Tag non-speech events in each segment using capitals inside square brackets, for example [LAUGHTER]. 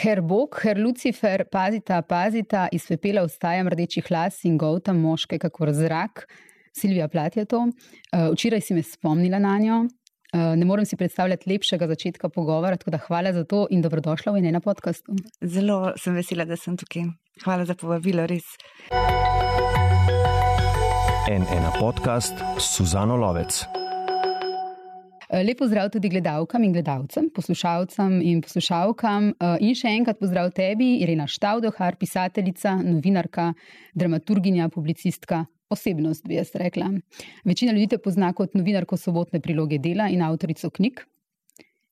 Her Bog, her Lucifer, pazita, pazita, iz pepela vstajam rdečih las in govta moške, kakor zrak. Silvija Plat je to. Uh, včeraj si me spomnila na njo. Uh, ne morem si predstavljati lepšega začetka pogovora, tako da hvala za to in dobrodošla v enem podkastu. Zelo sem vesela, da sem tukaj. Hvala za povabilo, res. En ena podcast, Suzano Lovec. Lepo zdrav tudi gledalkam in gledalcem, poslušalcem in poslušalkam. In še enkrat pozdrav tebi, Irena Štavdohar, pisateljica, novinarka, dramaturginja, publicistka, osebnost, bi jaz rekla. Večina ljudi te pozna kot novinarko sobotne priloge dela in avtorico knjig.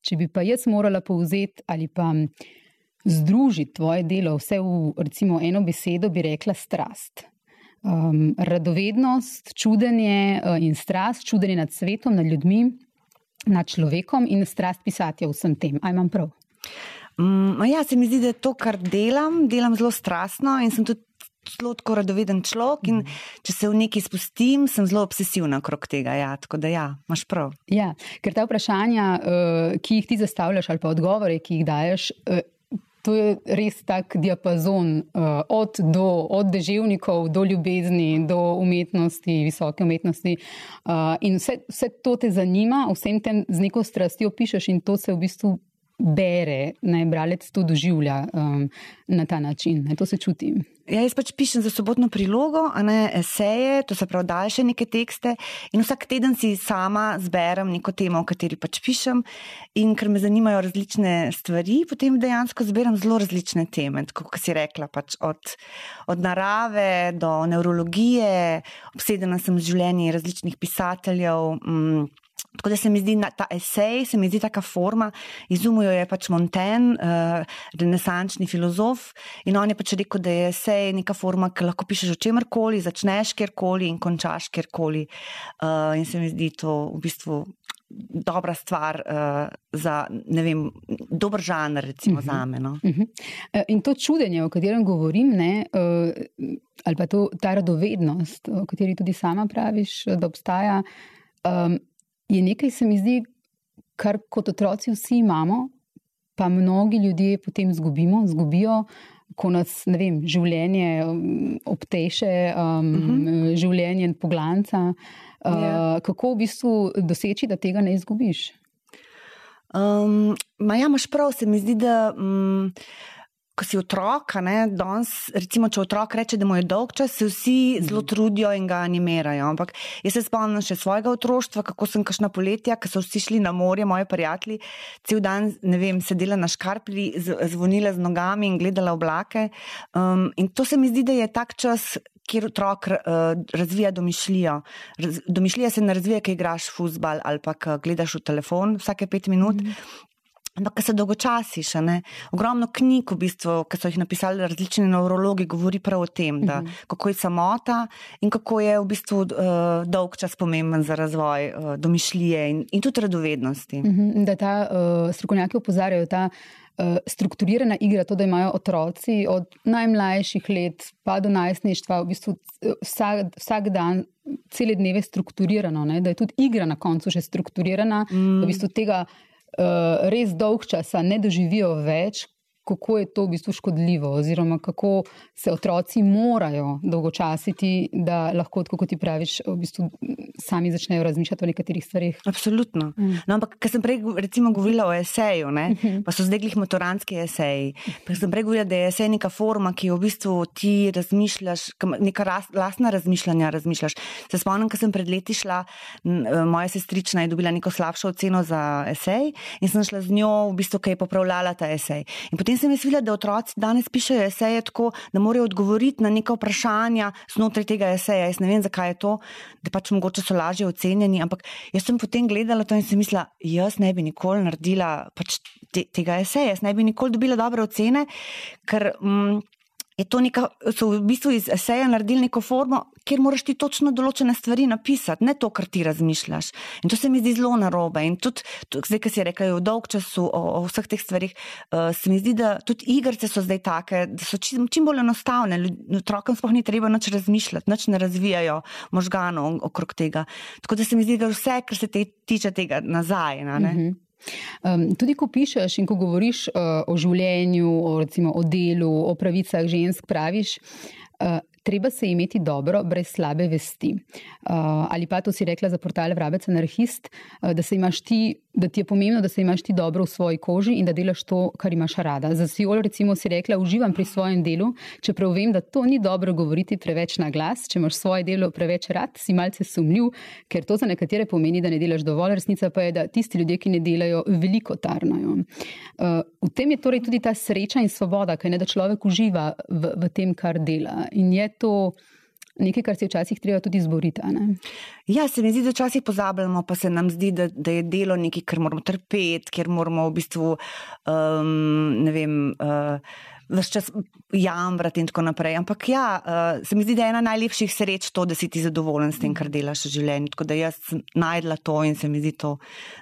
Če bi pa jaz morala povzeti ali pa združiti tvoje delo vse v recimo eno besedo, bi rekla strast. Um, radovednost, čudenje uh, in strast, čudenje nad svetom, nad ljudmi, nad človekom in strast pisati o vsem tem. Aj imam prav? Um, ja, se mi zdi, da to, kar delam, delam zelo strastno in sem tudi zelo tako radoveden človek. In če se v neki spustim, sem zelo obsesivna okrog tega. Ja, tako da, ja, imaš prav. Ja, ker ta vprašanja, uh, ki jih ti zastavljaš, ali pa odgovore, ki jih daješ. To je res tak diapazon uh, od, do, od deževnikov do ljubezni, do umetnosti, visoke umetnosti. Uh, in vse, vse to te zanima, vsem tem z neko strastjo pišeš, in to se v bistvu bere, naj bralec to doživlja um, na ta način. Ne, to se čuti. Ja, jaz pač pišem za sobotno prilogo, a ne eseje, to se pravi daljše neke tekste in vsak teden si sama zberem neko temo, o kateri pač pišem in ker me zanimajo različne stvari, potem dejansko zberem zelo različne teme, tako kot si rekla, pač od, od narave do neurologije, obsedena sem z življenji različnih pisateljev. Mm, Tako da se mi zdi ta esej, se mi zdi taka forma, izumil je pač Montaigne, uh, renesančni filozof, in on je pač rekel, da je esej neka forma, ki lahko pišeš o čemkoli, začneš kjerkoli in končaš kjerkoli. Uh, in se mi zdi to v bistvu dobra stvar uh, za, ne vem, dober žanr, recimo uh -huh. za me. No? Uh -huh. In to čudenje, o katerem govorim, ne, uh, ali pa to, ta radovednost, o kateri tudi sama praviš, da obstaja. Um, je nekaj, se mi zdi, kar kot otroci vsi imamo, pa mnogi ljudje potem izgubimo, izgubijo, ko nas vem, življenje um, obteše, um, uh mhm. -huh. življenje poglanca. Uh, yeah. Ja. Kako v bistvu doseči, da tega ne izgubiš? Um, ma ja, imaš prav, se mi zdi, da. Um, ko si otrok, danes, recimo, če otrok reče, da mu je dolg čas, se vsi zelo trudijo in ga animirajo. Ampak jaz se spomnim še svojega otroštva, kako sem kašna poletja, ko so vsi šli na morje, moji prijatelji, cel dan, ne vem, sedela na škarpli, zvonila z nogami in gledala oblake. Um, in to se mi zdi, da je tak čas. Kjer otrok uh, razvija domišljijo. Raz, domišljija se ne razvija, ker igraš futbal ali pa gledaš v telefon vsake pet minut. Mm. Ampak, ki se dolgočasiš, ogromno knjig, v bistvu, ki so jih napisali različni neurologi, govori prav o tem, da, mhm. -huh. kako je samota in kako je v bistvu uh, dolg čas pomemben za razvoj uh, domišljije in, in tudi radovednosti. Mhm, -huh. Da ta uh, strokovnjaki opozarjajo, da uh, strukturirana igra, to, da imajo otroci od najmlajših let pa do najstništva, v bistvu vsak, vsak dan. Cele dneve strukturirano, ne? da je tudi igra na koncu že strukturirana, mm. v bistvu tega res dolg časa ne doživijo več, kako je to v bistvu škodljivo, oziroma kako se otroci morajo dolgočasiti, da lahko, kot ti praviš, v bistvu sami začnejo razmišljati o nekaterih stvarih. Absolutno. Mm. No, ampak, ker sem prej recimo govorila o eseju, ne, mhm. pa so zdaj glih motoranski eseji. Pa sem prej govorila, da je esej neka forma, ki jo v bistvu ti razmišljaš, neka lastna razmišljanja razmišljaš. Se spomnim, ker sem pred leti šla, e, moja sestrična je dobila neko slabšo oceno za esej in sem šla z njo v bistvu, ki je popravljala ta esej. In potem sem jaz videla, da otroci danes pišejo eseje tako, da morajo odgovoriti na neka vprašanja znotraj tega eseja. Jaz ne vem, zakaj je to, da pač mogoče so lažje ocenjeni. Ampak jaz sem potem gledala to in sem mislila, jaz ne bi nikoli naredila pač te, tega eseja, jaz ne bi nikoli dobila dobre ocene, ker. Mm, je to neka, so v bistvu iz eseja naredili neko formo, kjer moraš ti točno določene stvari napisati, ne to, kar ti razmišljaš. In to se mi zdi zelo narobe. In tudi, zdaj, ki si rekel, v dolg času o, o vseh teh stvarih, uh, se mi zdi, da tudi igrice so zdaj take, da so čim, čim bolj enostavne. Otrokom sploh ni treba nič razmišljati, nič ne razvijajo možganov okrog tega. Tako da se mi zdi, da vse, kar se te tiče tega nazaj. Na, Um, tudi ko pišeš in ko govoriš uh, o življenju, o, recimo, o delu, o pravicah žensk, praviš, uh, treba se imeti dobro, brez slabe vesti. Uh, ali pa to si rekla za portal Vrabec anarhist, uh, da, ti, da ti je pomembno, da se imaš ti dobro v svoji koži in da delaš to, kar imaš rada. Za Siol, recimo, si rekla, uživam pri svojem delu, čeprav vem, da to ni dobro govoriti preveč na glas. Če imaš svoje delo preveč rad, si malce sumljiv, ker to za nekatere pomeni, da ne delaš dovolj. Resnica pa je, da tisti ljudje, ki ne delajo, veliko tarnajo. Uh, v tem je torej tudi ta sreča in svoboda, kaj ne da človek uživa v, v tem, kar dela. In je to nekaj, kar se včasih treba tudi izboriti. Ja, se mi zdi, da včasih pozabljamo, pa se nam zdi, da, da je delo nekaj, kar moramo trpeti, ker moramo v bistvu, um, ne vem. Uh, Ves čas jamrati in tako naprej. Ampak ja, uh, se mi zdi, da je ena najlepših sreč to, da si ti zadovoljen s tem, kar delaš v življenju. Tako da jaz najdla to in se mi zdi to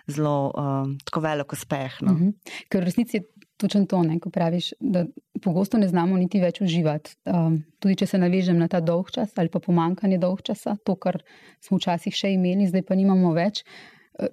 zelo uh, velik uspeh. No. Uh mhm. -huh. Ker v resnici je točno to, ne, ko praviš, da pogosto ne znamo niti več uživati. Um, tudi če se navežem na ta dolg čas ali pa pomankanje dolg časa, to, kar smo včasih še imeli, zdaj pa nimamo več.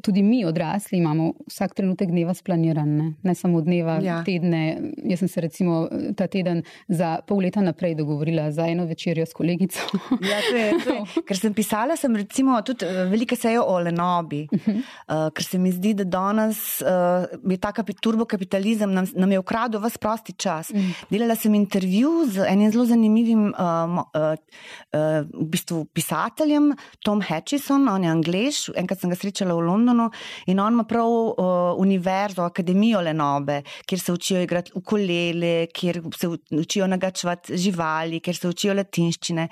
Tudi mi, odrasli, imamo vsak trenutek dneva splaniran, ne, ne samo dneva, ja. tedne. Jaz sem se recimo ta teden za pol leta naprej dogovorila za eno večerjo s kolegico. [LAUGHS] Ja, to je, to je. [LAUGHS] Ker sem pisala, sem recimo tudi eh, velike seje o Lenobi, uh -huh. uh, ker se mi zdi, da danes uh, je ta turbokapitalizem nam, nam je ukradel vse prosti čas. Uh mhm. -huh. Delala sem intervju z enim zelo zanimivim uh, uh, uh, v bistvu pisateljem, Tom Hatchison, on je angliš, enkrat sem ga srečala v Londonu. Londonu in on ima prav uh, univerzo, akademijo Lenobe, kjer se učijo igrati ukulele, kjer se učijo nagačevati živali, kjer se učijo latinščine.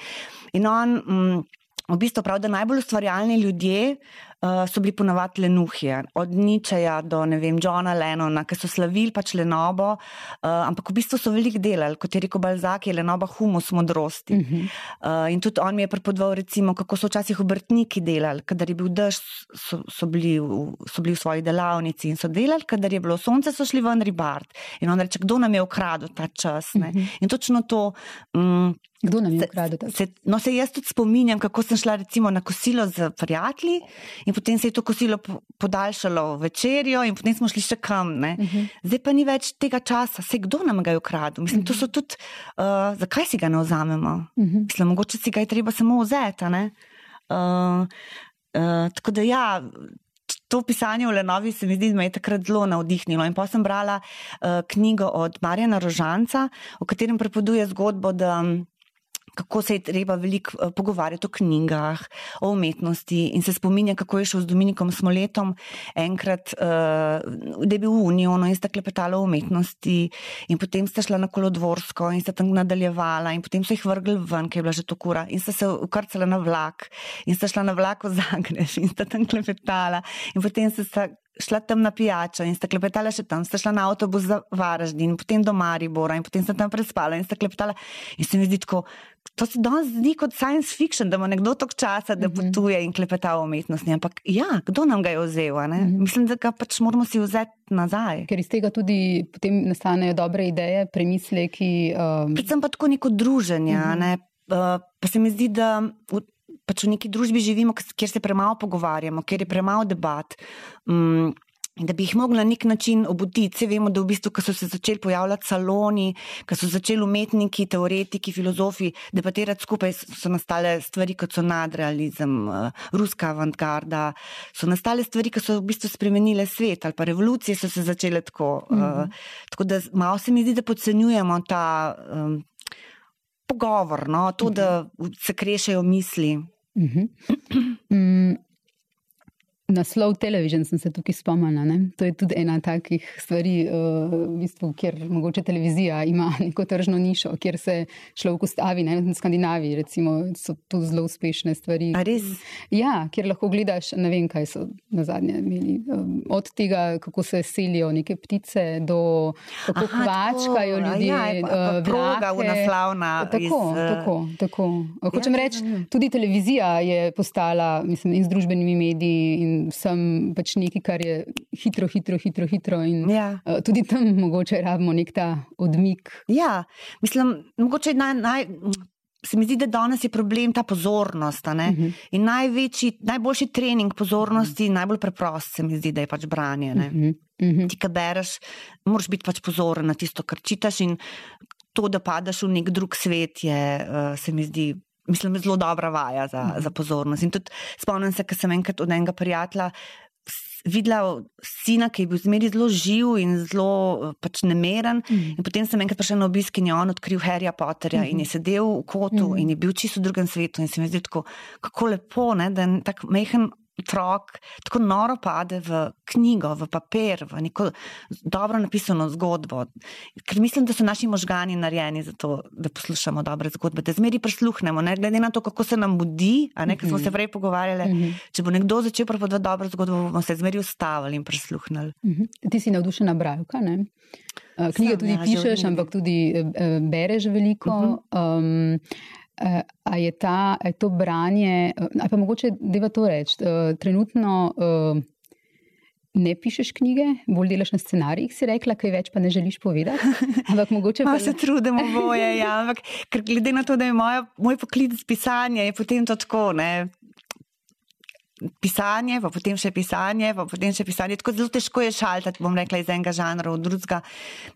In on mm, v bistvu pravi, da najbolj ustvarjalni ljudje uh, so bili ponavadi lenuhije, od Ničeja do ne vem, Johna Lennona, ki so slavili pač lenobo, uh, ampak v bistvu so veliko delali, kot je rekel Balzak, je lenoba humus modrosti. Uh -huh. uh, in tudi on mi je prepodval, recimo, kako so včasih obrtniki delali, kadar je bil dež, so, so, bili v, so bili v svoji delavnici in so delali, kadar je bilo sonce, so šli ven ribart. In on reče, kdo nam je ukradel ta čas. Uh mhm. -huh. In točno to. Um, Kdo nam je ukradel ta čas? No, se jaz tudi spominjam, kako sem šla recimo na kosilo z prijatelji in potem se je to kosilo podaljšalo večerjo, in potem smo šli še kam. Uh mhm. -huh. Zdaj pa ni več tega časa, se kdo nam ga je ukradel. Mislim, uh -huh. to so mhm. tudi, uh, zakaj si ga ne vzamemo? Uh mhm. -huh. Mislim, mogoče si ga je treba samo vzeti. Uh, uh, tako da ja. To pisanje v Lenovi se mi zdi, da me je takrat zelo navdihnilo. In pa sem brala uh, knjigo od Marjana Rožanca, v katerem prepoveduje zgodbo, da kako se je treba veliko uh, pogovarjati o knjigah, o umetnosti in se spominja, kako je šel z Dominikom Smoletom enkrat, uh, da je bil v Unijo in sta klepetala o umetnosti in potem sta šla na kolodvorsko in sta tam nadaljevala in potem so jih vrgli ven, ker je bila že to kura in sta se ukrcala na vlak in sta šla na vlak v Zagreb in sta tam klepetala in potem sta šla tam na pijačo in sta klepetala še tam, sta šla na avtobus za Varaždin, potem do Maribora in potem sta tam prespala in sta klepetala. In se mi zdi tako, to se danes zdi kot science fiction, da ima nekdo toliko časa, da mhm. potuje in klepeta o umetnosti. Ampak ja, kdo nam ga je vzel? Mm -hmm. Mislim, da ga pač moramo si vzeti nazaj. Ker iz tega tudi potem nastanejo dobre ideje, premisleki. Um... Predvsem pa tako neko druženje. Mm -hmm. ne? uh, pa se mi zdi, da pač v neki družbi živimo, kjer se premalo pogovarjamo, kjer je premalo debat. Um, Da bi jih mogli na nek način obuditi. Vse vemo, da v bistvu, ko so se začeli pojavljati saloni, ko so začeli umetniki, teoretiki, filozofi debatirati skupaj, so nastale stvari, kot so nadrealizem, uh, ruska avantgarda, so nastale stvari, ki so v bistvu spremenile svet ali pa revolucije so se začele tako. Uh, mm -hmm. Tako da malo se mi zdi, da podcenjujemo ta um, pogovor, no? to, da se krešajo misli. Uh -huh. [CLEARS THROAT] mm, Naslov televizije sem se tukaj spomnila. To je tudi ena takih stvari, uh, v bistvu, kjer mogoče televizija ima [LAUGHS] neko tržno nišo, kjer se človek ustavi. Ne? V Skandinaviji recimo, so to zelo uspešne stvari. Ja, kjer lahko gledaš, ne vem, kaj so na zadnje imeli. Um, od tega, kako se selijo neke ptice, do kako Aha, kvačkajo tako, ljudje. Ja, uh, proga v naslavna. Tako, iz, tako, tako. Hočem ja, reči, ja, ja. tudi televizija je postala, mislim, in z družbenimi mediji vsem pač nekaj, kar je hitro, hitro, hitro. hitro in, ja. uh, tudi tam mogoče rabimo nek ta odmik. Ja, mislim, mogoče naj. naj se mi zdi, da danes je problem ta pozornost. Uh -huh. In največji, najboljši trening pozornosti, uh -huh. najbolj preprost se mi zdi, da je pač branje. Uh -huh. Uh -huh. Ti, ki bereš, moraš biti pač pozoren na tisto, kar čitaš. In to, da padeš v nek drug svet, je, uh, se mi zdi. Mislim, zelo dobra vaja za, uh -huh. za pozornost. In tudi spomnim se, ker sem enkrat od enega prijatelja videla sina, ki je bil zmeri zelo živ in zelo pač nemeren. Mm. In potem sem enkrat prišla na obisk in je on odkril Harryja Potterja mm -hmm. in je sedel v kotu mm. in je bil čisto v drugem svetu. In se mi zdi tako, kako lepo, ne, da je tako mehen otrok tako noro pade v knjigo, v papir, v neko dobro napisano zgodbo. Ker mislim, da so naši možgani narejeni za to, da poslušamo dobre zgodbe, da zmeri prisluhnemo, ne glede na to, kako se nam budi. Ne, smo se prej pogovarjali, mm -hmm. če bo nekdo začel prepovedovati dobro zgodbo, bomo se zmeri ustavili in prisluhnili. Mm -hmm. Ti si navdušena brajka, ne? Knjige Sam, tudi ja, pišeš, ampak tudi eh, bereš veliko. Uh -huh. um, Uh, a je, ta, je to branje, ali pa mogoče deva to reči, uh, trenutno uh, ne pišeš knjige, bolj delaš na scenarijih, si rekla, kaj več pa ne želiš povedati. Ampak mogoče [LAUGHS] pa. se trudimo boje, ja, ampak glede na to, da je moja, moj poklic pisanje, je potem to tako, ne. Pisanje, pa potem še pisanje, pa potem še pisanje. Tako zelo težko je šaltati, bom rekla, iz enega žanra v drugega,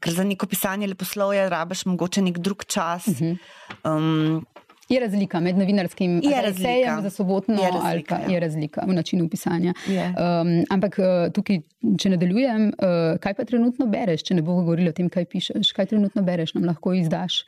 ker za neko pisanje leposlovja rabiš mogoče nek drug čas. Uh -huh. um, Je razlika med novinarskim esejem za sobotno je razlika, ali pa ja. je razlika v načinu pisanja. Um, ampak uh, tukaj, če nadaljujem, uh, kaj pa trenutno bereš, če ne bo govorilo o tem, kaj pišeš, kaj trenutno bereš, nam lahko izdaš.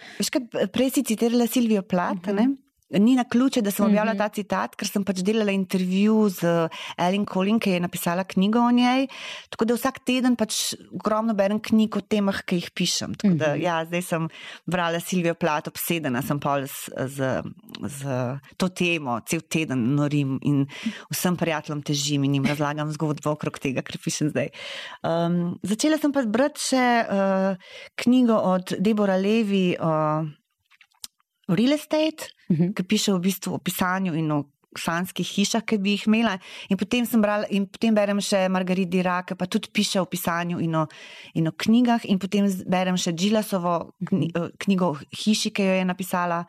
Prej si citirala Silvijo Plat, uh -huh. Ni na ključe, da sem objavila -hmm. ta citat, ker sem pač delala intervju z Ellen Collin, ki je napisala knjigo o njej. Tako da vsak teden pač ogromno berem knjig o temah, ki jih pišem. Tako da, -hmm. ja, zdaj sem brala Silvijo Plat, obsedena sem pa z, z, z to temo, cel teden norim in vsem prijateljem težim in jim razlagam zgodbo okrog tega, kar pišem zdaj. Um, začela sem pa brati še uh, knjigo od Debora Levi o real estate, uh mhm. -huh. ki piše v bistvu o pisanju in o sanskih hišah, ki bi jih imela. In potem sem brala, in potem berem še Margarit Dirake, pa tudi piše o pisanju in o, in o knjigah, in potem berem še Džilasovo mhm. knjigo o hiši, ki jo je napisala.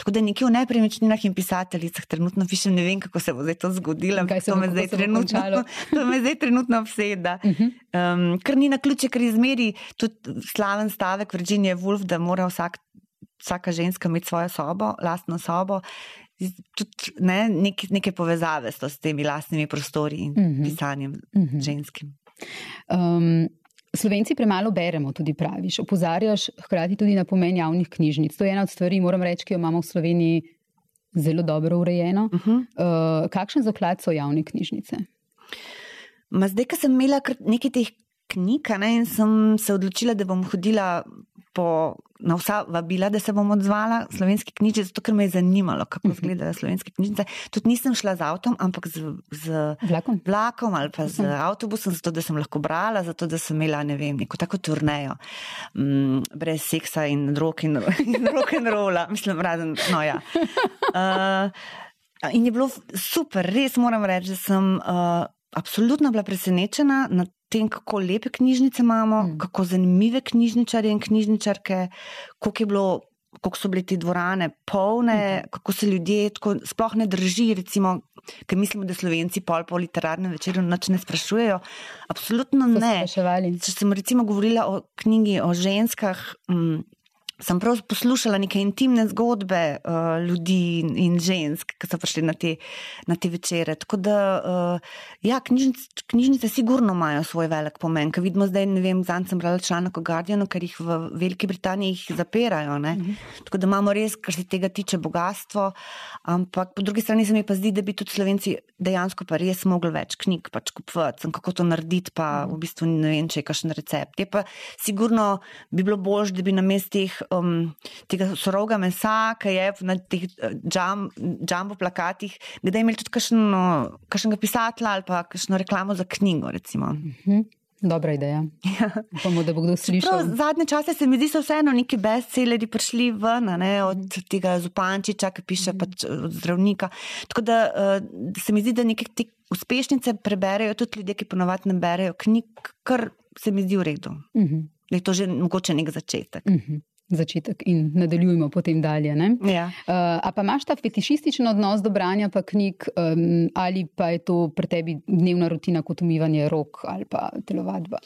Tako da nekje v nepremičninah in pisateljicah trenutno pišem, ne vem, kako se bo zdaj to zgodilo, kaj se to me zdaj trenutno, [LAUGHS] to me zdaj trenutno obseda. Uh -huh. um, ker ni na ključe, ker izmeri tudi slaven stavek Virginije Woolf, da mora vsak vsaka ženska imeti svojo sobo, lastno sobo, tudi ne, nek, neke povezave s temi lastnimi prostori in uh mhm. -huh. pisanjem uh mhm. -huh. ženskim. Um, Slovenci premalo beremo, tudi praviš. Opozarjaš hkrati tudi na pomen javnih knjižnic. To je ena od stvari, moram reči, ki jo imamo v Sloveniji zelo dobro urejeno. Uh -huh. uh, kakšen zaklad so javne knjižnice? Ma zdaj, ko sem imela nekaj teh knjig ne, in sem se odločila, da bom hodila po, na vsa vabila, da se bom odzvala slovenski knjižnici, zato ker me je zanimalo, kako mhm. izgledajo slovenske knjižnice. Tudi nisem šla z avtom, ampak z, z vlakom. vlakom ali pa z uh. -huh. avtobusom, zato da sem lahko brala, zato da sem imela ne vem, neko tako turnejo, mm, brez seksa in rock in, [LAUGHS] in rock and rolla, mislim, razen, no ja. Uh, [LAUGHS] in je bilo super, res moram reči, da sem uh, absolutno bila presenečena nad tem, kako lepe knjižnice imamo, mm. kako zanimive knjižničarje in knjižničarke, koliko, bilo, koliko so bile te dvorane polne, mm. kako se ljudje tako sploh ne drži, recimo, ker mislimo, da slovenci pol po literarnem večeru noč ne sprašujejo. Absolutno ne. Če sem recimo govorila o knjigi o ženskah. Mm, sem prav poslušala neke intimne zgodbe uh, ljudi in, in žensk, ki so prišli na te, na te večere. Tako da, uh, ja, knjižnice, knjižnice sigurno imajo svoj velik pomen. Ker vidimo zdaj, ne vem, zanj sem brala članek o Guardianu, ker jih v Veliki Britaniji zapirajo. Mm -hmm. Tako da imamo res, kar se tega tiče, bogatstvo. Ampak po drugi strani se mi pa zdi, da bi tudi slovenci dejansko pa res mogli več knjig pač kupovati. Kako to narediti, pa v bistvu ne vem, če je kakšen recept. Je pa sigurno bi bilo bolj, da bi na mestih um, tega surovega mesa, ki je na teh jumbo plakatih, kdaj imeli tudi kakšnega pisatelja ali pa kakšno reklamo za knjigo. Recimo. Mhm. Dobra ideja. Ja. Upamo, da bo kdo slišal. Prav, zadnje čase se mi zdi, da so vseeno neki bestselleri prišli ven, ne, od tega Zupančiča, ki piše mm. pač od zdravnika. Tako da uh, se mi zdi, da neke te uspešnice preberejo tudi ljudje, ki ponovadi ne berejo knjig, kar se mi zdi v redu. Mm -hmm. Je to že mogoče nek začetek. Mm -hmm. Začetek in nadaljujemo potem dalje. Ja. Uh, a pa imaš ta fetišističen odnos do branja pa knjig, um, ali pa je to pri tebi dnevna rutina kot umivanje rok ali pa telovadba?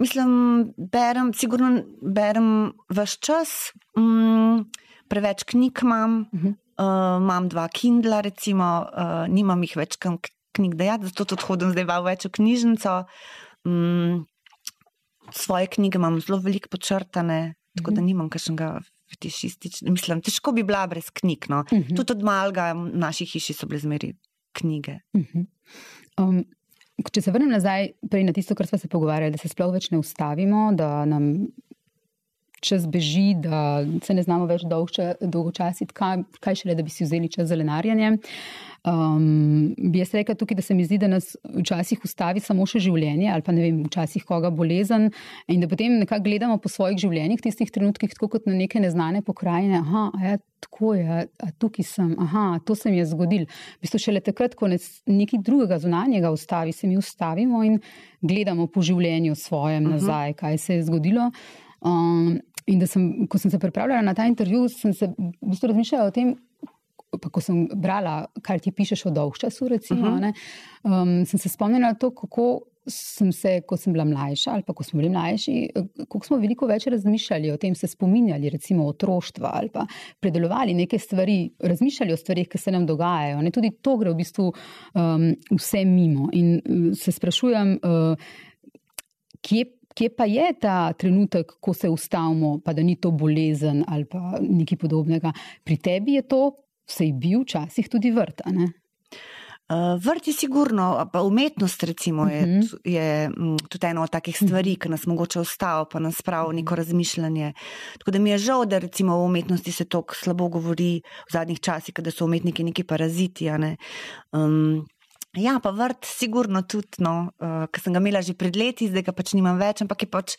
Mislim, berem, sigurno berem vse čas, um, preveč knjig imam, uh -huh. uh, imam dva Kindla, recimo, uh, nimam jih več kam knjig dajati, zato tudi hodim zdaj v knjižnico. Um, svoje knjige imam zelo veliko počrtane, tako da mhm. nimam kakšnega fetišističnega. Mislim, težko bi bila brez knjig. No. Uh -huh. Tudi od malga v naši hiši so bile zmeri knjige. Uh -huh. um, če se vrnem nazaj na tisto, kar smo se pogovarjali, da se sploh več ne ustavimo, da nam čas beži, da se ne znamo več dolgočasiti, kaj, kaj šele, da bi si vzeli čas za lenarjanje. Um, bi jaz rekla tukaj, da se mi zdi, da nas včasih ustavi samo še življenje, ali pa ne vem, včasih koga bolezen, in da potem nekako gledamo po svojih življenjih, tistih trenutkih, tako kot na neke neznane pokrajine. Aha, ja, tako je, a tukaj sem, aha, to se mi je zgodil. V bistvu šele takrat, ko nas nekaj drugega zunanjega ustavi, se mi ustavimo in gledamo po življenju svojem mhm. nazaj, kaj se je zgodilo. Um, in da sem, ko sem se pripravljala na ta intervju, sem se v bistvu razmišljala o tem, pa ko sem brala, kar ti pišeš o dolgčasu, recimo, uh -huh. um, sem se spomnila to, kako sem se, ko sem bila mlajša ali pa ko smo bili mlajši, kako smo veliko več razmišljali o tem, se spominjali recimo otroštva ali pa predelovali neke stvari, razmišljali o stvarih, ki se nam dogajajo. Ne? Tudi to gre v bistvu um, vse mimo. In uh, se sprašujem, uh, kje. Kje pa je ta trenutek, ko se ustavimo, pa da ni to bolezen ali pa nekaj podobnega? Pri tebi je to se je bil včasih tudi vrt. Uh, vrt je sigurno, pa umetnost recimo, je, uh mhm. -huh. je m, tudi ena od takih stvari, ki nas mogoče ustavi, pa nas pravi neko razmišljanje. Tako da mi je žal, da recimo o umetnosti se tako slabo govori v zadnjih časih, da so umetniki neki paraziti. Ne? Um, ja, pa vrt, sigurno tudi, no, uh, ker sem ga imela že pred leti, zdaj ga pač nimam več, ampak je pač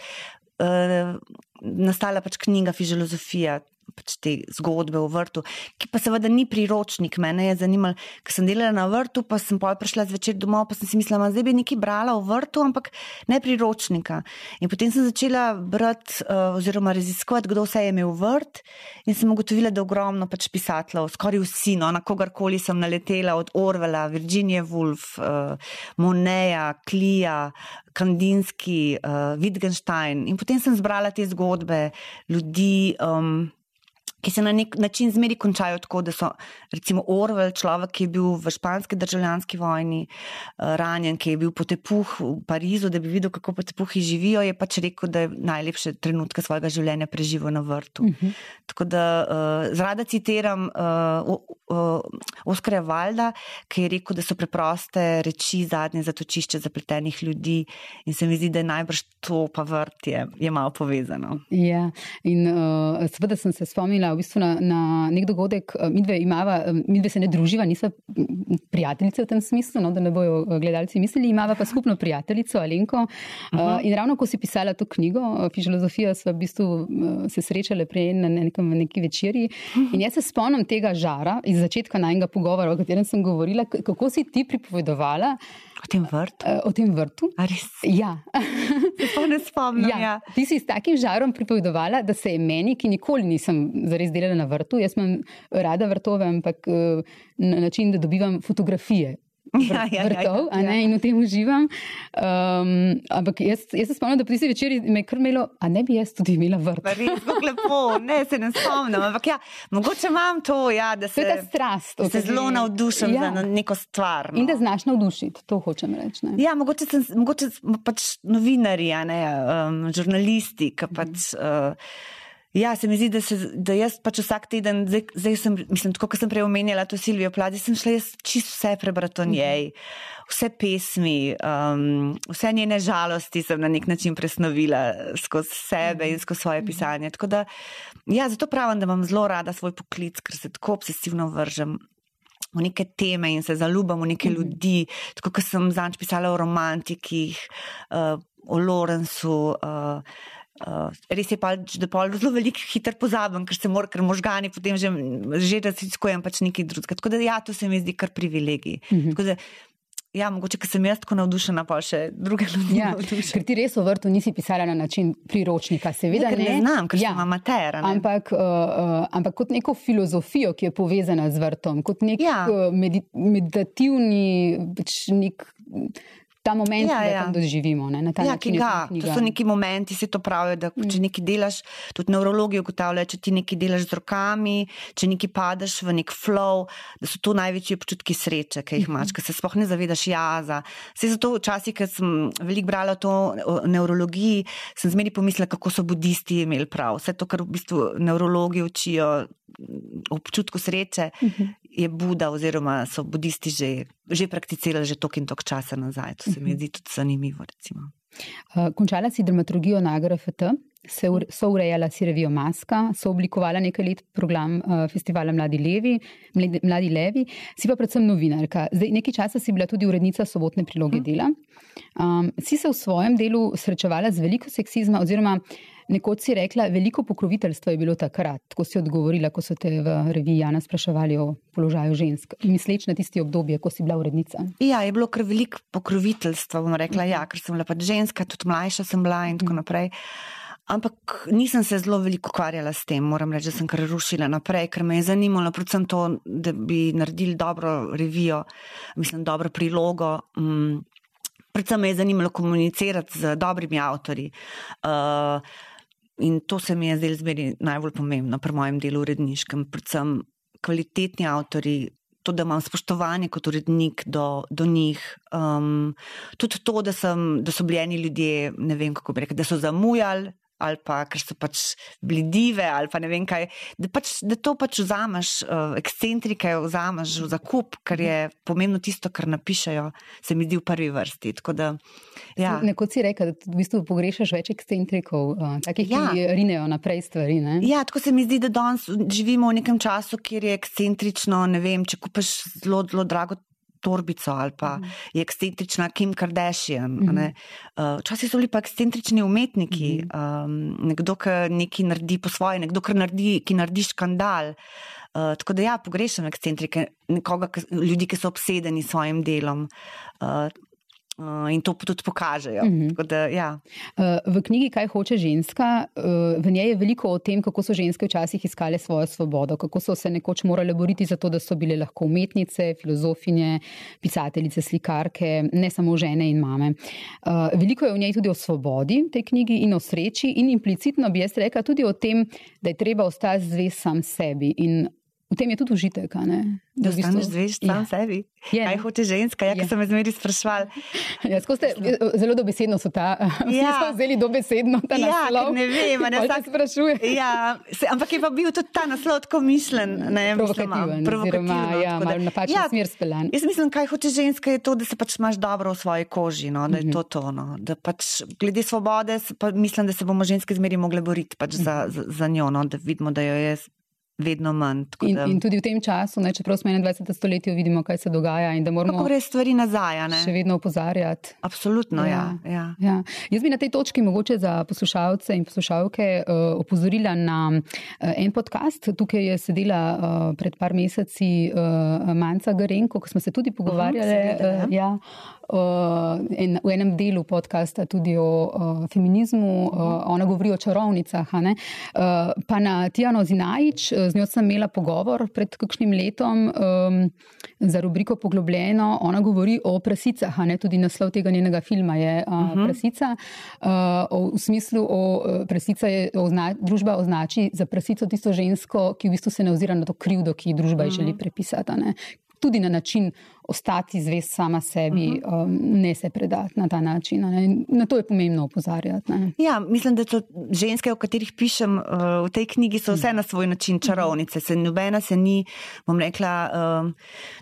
uh, nastala pač knjiga Fiziologija pač te zgodbe o vrtu, ki pa seveda ni priročnik. Mene je zanimalo, ker sem delala na vrtu, pa sem pa prišla zvečer domov, pa sem si mislila, da bi nekaj brala o vrtu, ampak ne priročnika. In potem sem začela brati uh, oziroma raziskovati, kdo vse je imel vrt in sem ugotovila, da je ogromno pač pisateljev, skoraj vsi, no, na kogarkoli sem naletela, od Orvela, Virginia Woolf, uh, Moneja, Klija, Kandinski, uh, Wittgenstein. In potem sem zbrala te zgodbe ljudi. Um, ki se na nek način zmeri končajo tako, da so recimo Orwell, človek, ki je bil v španski državljanski vojni uh, ranjen, ki je bil potepuh v Parizu, da bi videl, kako potepuhi živijo, je pač rekel, da je najlepše trenutke svojega življenja preživel na vrtu. Uh mhm. -huh. Tako da uh, zrada citiram uh, uh, Oskarja Valda, ki je rekel, da so preproste reči zadnje zatočišče zapletenih ljudi in se mi zdi, da je najbrž to pa vrt je, je malo povezano. Ja, in uh, seveda sem se spomnila, v bistvu na, na nek dogodek, eh, mi dve, imava, eh, mi dve se ne druživa, nismo prijateljice v tem smislu, no, da ne bojo eh, gledalci mislili, imava pa skupno prijateljico Alenko. Uh. In ravno ko si pisala to knjigo, Fiziologija, smo v bistvu se srečali prej na nekem, neki večerji. In jaz se spomnim tega žara iz začetka najnega pogovora, o katerem sem govorila, kako si ti pripovedovala. O tem vrtu? O tem vrtu. Ja. Se ne spomnim. Ja. Ja. Ti si s takim žarom pripovedovala, da se je meni, ki nikoli nisem zares delala na vrtu, jaz imam rada vrtove, ampak na način, da dobivam fotografije. [LAUGHS] Ja, ja, vrtov, ja, ja, ja. In v tem uživam. Um, ampak jaz, jaz se spomnim, da pri tisti večerji me je krmilo, a ne bi jaz tudi imela vrt. Res, lepo, ne se ne spomnim. Ampak ja, mogoče imam to, ja, da se, strast, da se zelo navdušim ja. za neko stvar. No. In da znaš navdušiti, to hočem reči. Ne? Ja, mogoče, sem, mogoče pač novinari, ne, um, žurnalisti, ki pač. Uh, Ja, se mi zdi, da, se, da jaz pač vsak teden, zdaj, zdaj sem, mislim, tako kot sem prej omenjala, to Silvijo Pladi, sem šla jaz čisto vse prebrati o njej, vse pesmi, um, vse njene žalosti sem na nek način presnovila skozi sebe in skozi svoje pisanje. Tako da, ja, zato pravim, da imam zelo rada svoj poklic, ker se tako obsesivno vržem. V neke teme in se zaljubim v neke ljudi, tako kot sem zanč pisala o romantikih, uh, o Lorenzu. Uh, Uh, res je pa, da pa zelo veliko hitro pozabim, ker se mora, ker možgani potem že, že raziskujem pač nekaj drugega. Tako da ja, to se mi zdi kar privilegij. Mm -hmm. Ja, mogoče, ker sem jaz tako navdušena, pa še druge ljudi. Ja, ker ti res v vrtu nisi pisala na način priročnika, seveda ne. Ne znam, ker ja. sem amater. Ampak, uh, uh, ampak kot neko filozofijo, ki je povezana z vrtom, kot nek ja. uh, medit meditativni, pač nek ta moment, Ja, ki ga ja. doživimo. Ne, na ta Ja, način ga. To so neki momenti, se to pravijo, da če nekaj delaš, tudi nevrologi ugotavljajo, če ti nekaj delaš z rokami, če nekaj padeš v nek flow, da so to največji občutki sreče, ki jih imaš, ker se sploh ne zavedaš jaza. Vse zato včasih, ker sem veliko brala to o nevrologiji, sem zmeri pomislila, kako so budisti imeli prav. Vse to, kar v bistvu nevrologi učijo o občutku sreče, je Buda oziroma so budisti že, že prakticirali že tok in tok časa nazaj. To se mi zdi tudi zanimivo. Recimo. Uh, končala si dramaturgijo na AGRFT, se ure, so urejala si revijo Maska, so oblikovala nekaj let program uh, festivala Mladi, Levi, Mladi, Mladi Levi, si pa predvsem novinarka. Zdaj, nekaj časa si bila tudi urednica sobotne priloge dela. Um, si se v svojem delu srečevala z veliko seksizma, oziroma nekoč si rekla, veliko pokroviteljstva je bilo takrat, ko si odgovorila, ko so te v reviji Jana spraševali o položaju žensk, misleč na tisti obdobje, ko si bila urednica. Ja, je bilo kar veliko pokroviteljstva, bom rekla, ja, ker sem bila pač ženska, tudi mlajša sem bila in tako naprej. Ampak nisem se zelo veliko ukvarjala s tem, moram reči, da sem kar rušila naprej, ker me je zanimalo predvsem to, da bi naredili dobro revijo, mislim, dobro prilogo. Um, predvsem me je zanimalo komunicirati z dobrimi avtori. Uh, in to se mi je zdelo zmeri najbolj pomembno pri mojem delu uredniškem, predvsem kvalitetni avtori. To, da imam spoštovanje kot urednik do, do njih, um, tudi to, da, sem, da so bili eni ljudje, ne vem kako bi rekel, da so zamujali, ali pa ker so pač bili dive, ali pa ne vem kaj. Da, pač, da to pač vzameš, uh, ekscentrike vzameš v zakup, ker je pomembno tisto, kar napišajo, se mi zdi v prvi vrsti. Tako Da, ja. Nekoč si rekel, da v bistvu pogrešaš več ekscentrikov, uh, takih, Ja. ki rinejo naprej stvari. Ne? Ja, tako se mi zdi, da danes živimo v nekem času, kjer je ekscentrično. Ne vem, če kupiš zelo, zelo drago torbico ali pa Mhm. je ekscentrična Kim Kardashian. a ne. Uh, Včasih so bili pa ekscentrični umetniki, Mhm. um, nekdo, ki nekaj naredi po svoje, nekdo, ki naredi, ki naredi škandal. Uh, tako da ja, pogrešam ekscentrike, nekoga, ki, ljudi, ki so obsedeni s svojim delom. Uh, in to tudi pokažejo. Mhm. Tako Da, ja. Uh, V knjigi Kaj hoče ženska, uh, v njej je veliko o tem, kako so ženske včasih iskale svojo svobodo, kako so se nekoč morale boriti za to, da so bile lahko umetnice, filozofinje, pisateljice, slikarke, ne samo žene in mame. Uh, Veliko je v njej tudi o svobodi v tej knjigi in o sreči, in implicitno bi jaz rekla tudi o tem, da je treba ostati zvest sam sebi. In v tem je tudi užitek, a ne? Da v bistvu- zvest sam Ja. sebi. Je. Kaj hoče ženska, ja, ki so me zmeri sprašvali. Ja, ste, zelo dobesedno so ta, [LAUGHS] Ja. so vzeli dobesedno ta Ja, naslov. ne vem, ne, vsak- sprašuje. Ja, se, ampak je pa bil tudi ta naslov tako mišljen. Ne, Provokativen, mislim, oziroma, ja, da- malo v napačno smer speljan. Jaz mislim, kaj hoče ženska, je to, da se pač imaš dobro v svoji koži. No, da je to to. No, da pač, glede svobode, pa mislim, da se bomo ženske zmeri mogle boriti pač za, za, za njo, no, da vidimo, da jo je vedno manj. In, da- in tudi v tem času, ne, čeprav smo v 21. stoletju, vidimo, kaj se dogaja in da moramo Kako gre stvari nazaj, ne? še vedno opozarjati. Absolutno, ja. ja. Ja. Jaz bi na tej točki mogoče za poslušalce in poslušalke uh, opozorila na uh, en podcast. Tukaj je sedela uh, pred par meseci uh, Manca Garenko, ko smo se tudi pogovarjali. seveda, uh, ja. Uh, en, v enem delu podcasta tudi o uh, feminizmu, uh, ona govori o čarovnicah. Uh, pa na Tijano Zinajič, uh, z njo sem imela pogovor pred kakšnim letom um, za rubriko Poglobljeno. Ona govori o prasicah, tudi naslov tega njenega filma je uh, uh -huh. Prasica. Uh, o, v smislu, o, prasica je ozna, družba označi za prasico tisto žensko, ki v bistvu se ne ozira na to krivdo, ki družba uh -huh. želi prepisati. a ne. Tudi na način ostati zvest sama sebi, uh -huh. um, ne se predati na ta način. ne. Na to je pomembno opozarjati. ne. Ja, mislim, da so ženske, o katerih pišem uh, v tej knjigi, so vse na svoj način čarovnice. Se nobena se ni, bom rekla, um,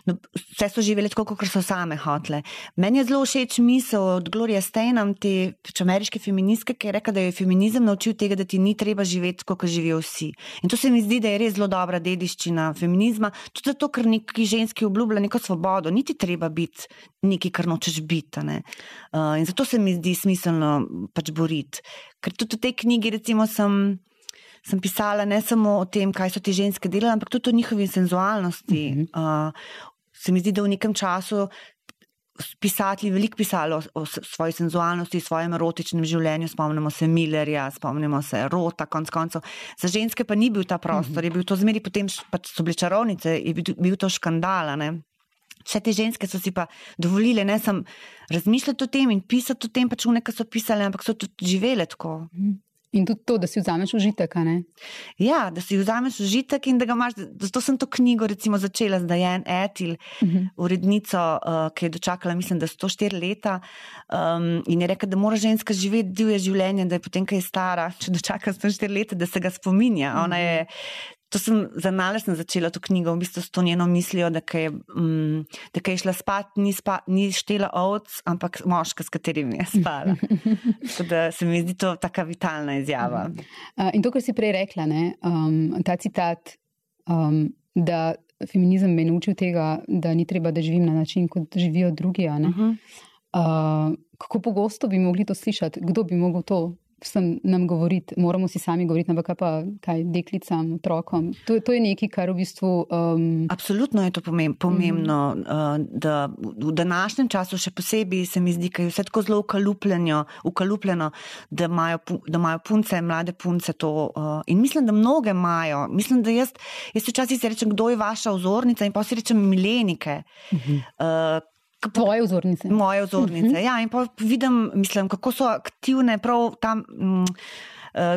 no, vse so živele tako, kot so same hotele. Meni je zelo všeč misel od Gloria Steinem, te pač ameriške feministke, ki je rekla, da je feminizem naučil tega, da ti ni treba živeti, kot živijo vsi. In to se mi zdi, da je res zelo dobra dediščina feminizma, tudi zato, ker neki ženski obljublja neko svobodo, niti treba biti nekaj, kar nočeš biti. ne. Uh, in zato se mi zdi smiselno pač boriti. Ker tudi v tej knjigi, recimo, sem, sem pisala ne samo o tem, kaj so te ženske delale, ampak tudi o njihovi senzualnosti. Uh -huh. uh, se mi zdi, da v nekem času pisatelji veliko pisali o, o svoji senzualnosti, svojem erotičnem življenju. Spomnimo se Millerja, spomnimo se Rota, konc koncev. Za ženske pa ni bil ta prostor, je bil to zmeri, potem pač so bile čarovnice, je bil, bil to škandala. Ne? Vse te ženske so si pa dovolile, ne samo razmišljati o tem in pisati o tem, pač v nekaj so pisali, ampak so tudi živele tako. In tudi to, da si vzameš užitek. Ja, da si vzameš užitek in da ga imaš. Zato sem to knjigo recimo, začela z Dajen Etil, uh mhm. -huh. urednico, uh, ki je dočakala, mislim, da 104 leta. Um, in je rekla, da mora ženska živeti divje življenje, da je potem, ko je stara, če dočaka 104 leta, da se ga spominja. Uh -huh. Ona je To sem za nalaž začela to knjigo, v bistvu s to njeno mislijo, da je, um, da je šla spat, ni, spa, ni štela ovc, ampak moška, s katerim je spala. [LAUGHS] da se mi zdi to taka vitalna izjava. Uh, in to, kar si prej rekla, ne, um, ta citat, um, da feminizem me je naučil tega, da ni treba, da živim na način, kot živijo drugi. Uh -huh. uh, kako pogosto bi mogli to slišati, kdo bi mogel to vsem nam govoriti, moramo si sami govoriti, ampak kaj pa kaj deklicam, otrokom. To, to je nekaj, kar v bistvu. Um... Absolutno je to pomembno, mm -hmm. da v današnjem času še posebej se mi zdi, da je vse tako zelo ukalupljeno, da imajo, da imajo punce, mlade punce to. Uh, in mislim, da mnoge imajo. Mislim, da jaz, jaz včasih rečem, kdo je vaša ozornica in pa si rečem milenike. Mm -hmm. uh, Tvoje vzornice. Moje vzornice. Uh mhm. -huh. Ja, in pa vidim, mislim, kako so aktivne prav tam mm, uh,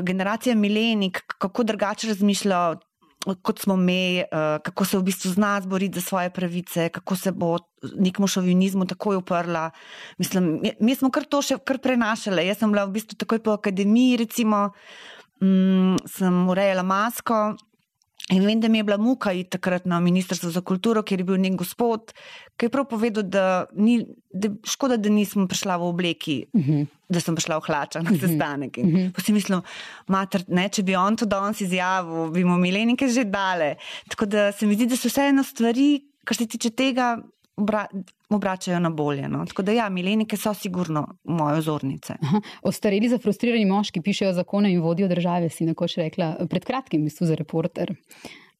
generacija milenik, kako drugače razmišljajo. Kot smo mi, uh, kako se v bistvu zna zboriti za svoje pravice, kako se bo nekemu šovinizmu takoj uprla. Mislim, mi, mi smo kar to še kar prenašali. Jaz sem bila v bistvu takoj po akademiji, recimo, um, sem urejala masko In vem, da mi je bila muka iti takrat na Ministrstvo za kulturo, kjer je bil nek gospod, ki je prav povedal, da ni da, škoda, da nisem prišla v obleki, uh mhm. -huh. da sem prišla v hlača na mhm. sestanek. Uh -huh. Pa si mislim, mater, ne, če bi on to danes izjavil, bi mu milenike že dale. Tako da se mi zdi, da so vseeno stvari, kar se tiče tega, obra, obračajo na bolje. No? Tako da, ja, milenike so sigurno moje ozornice. Ostareli zafrustrirani moški pišejo zakone in vodijo države, si nekoč rekla, pred kratkim, mislim, za reporter.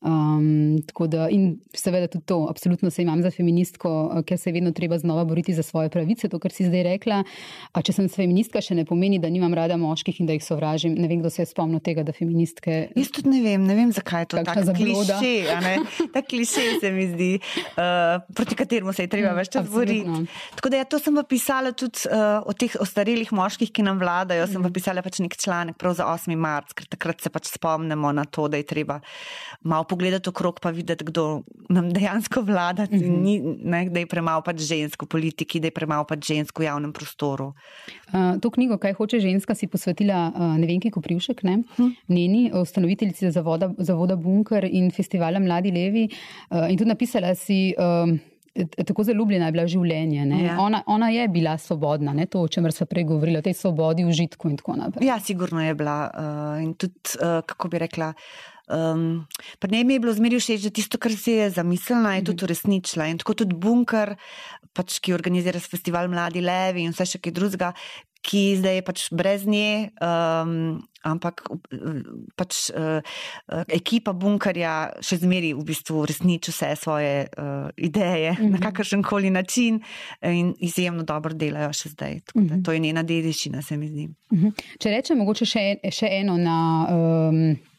Um, da, in seveda tudi to, absolutno se imam za feministko, eh, ker se je vedno treba znova boriti za svoje pravice, to, kar si zdaj rekla. A če sem feministka, še ne pomeni, da nimam rada moških in da jih sovražim. Ne vem, kdo se je spomnil tega, da feministke. Jaz tudi ne vem, ne vem, zakaj je to tako kliše. Ta kliše se mi zdi, uh, proti kateremu se je treba mm, več čas boriti. Tako da ja, to sem pa pisala tudi uh, o teh ostarelih moških, ki nam vladajo. Mm. Sem pa mm. pisala pač nek članek prav za 8. marc, ker takrat se pač spomnimo na to, da je treba malo pogledati okrog, pa videti, kdo nam dejansko vlada. Mm -hmm. Ni, ne, da je premalo pač žensk v politiki, da je premalo pač žensk v javnem prostoru. Uh, to knjigo, kaj hoče ženska, si posvetila uh, ne vem, kako privšek, ne? Hm. Njeni ustanoviteljici zavoda, zavoda Bunker in festivala Mladi Levi. Uh, in tudi napisala si. Uh, Tako zelo ljubljena je bila življenje. Ja. Ona, ona je bila svobodna, ne? to, o čemer smo prej govorili, o tej svobodi, užitku in tako naprej. Ja, sigurno je bila. Uh, in tudi, uh, kako bi rekla, uh, Um, pri njej je bilo zmeri všeč, da tisto, kar si je zamislila, je tudi uresničila. In tako tudi Bunker, pač, ki organizira festival Mladi Levi in vse še kaj drugega, ki zdaj je pač brez nje, um, ampak pač uh, ekipa Bunkerja še zmeri v bistvu uresniči vse svoje uh, ideje mm -hmm. na kakršen koli način in izjemno dobro delajo še zdaj. Mm -hmm. To je njena dediščina, se mi zdi. Mm -hmm. Če rečem, mogoče še, še eno na. Um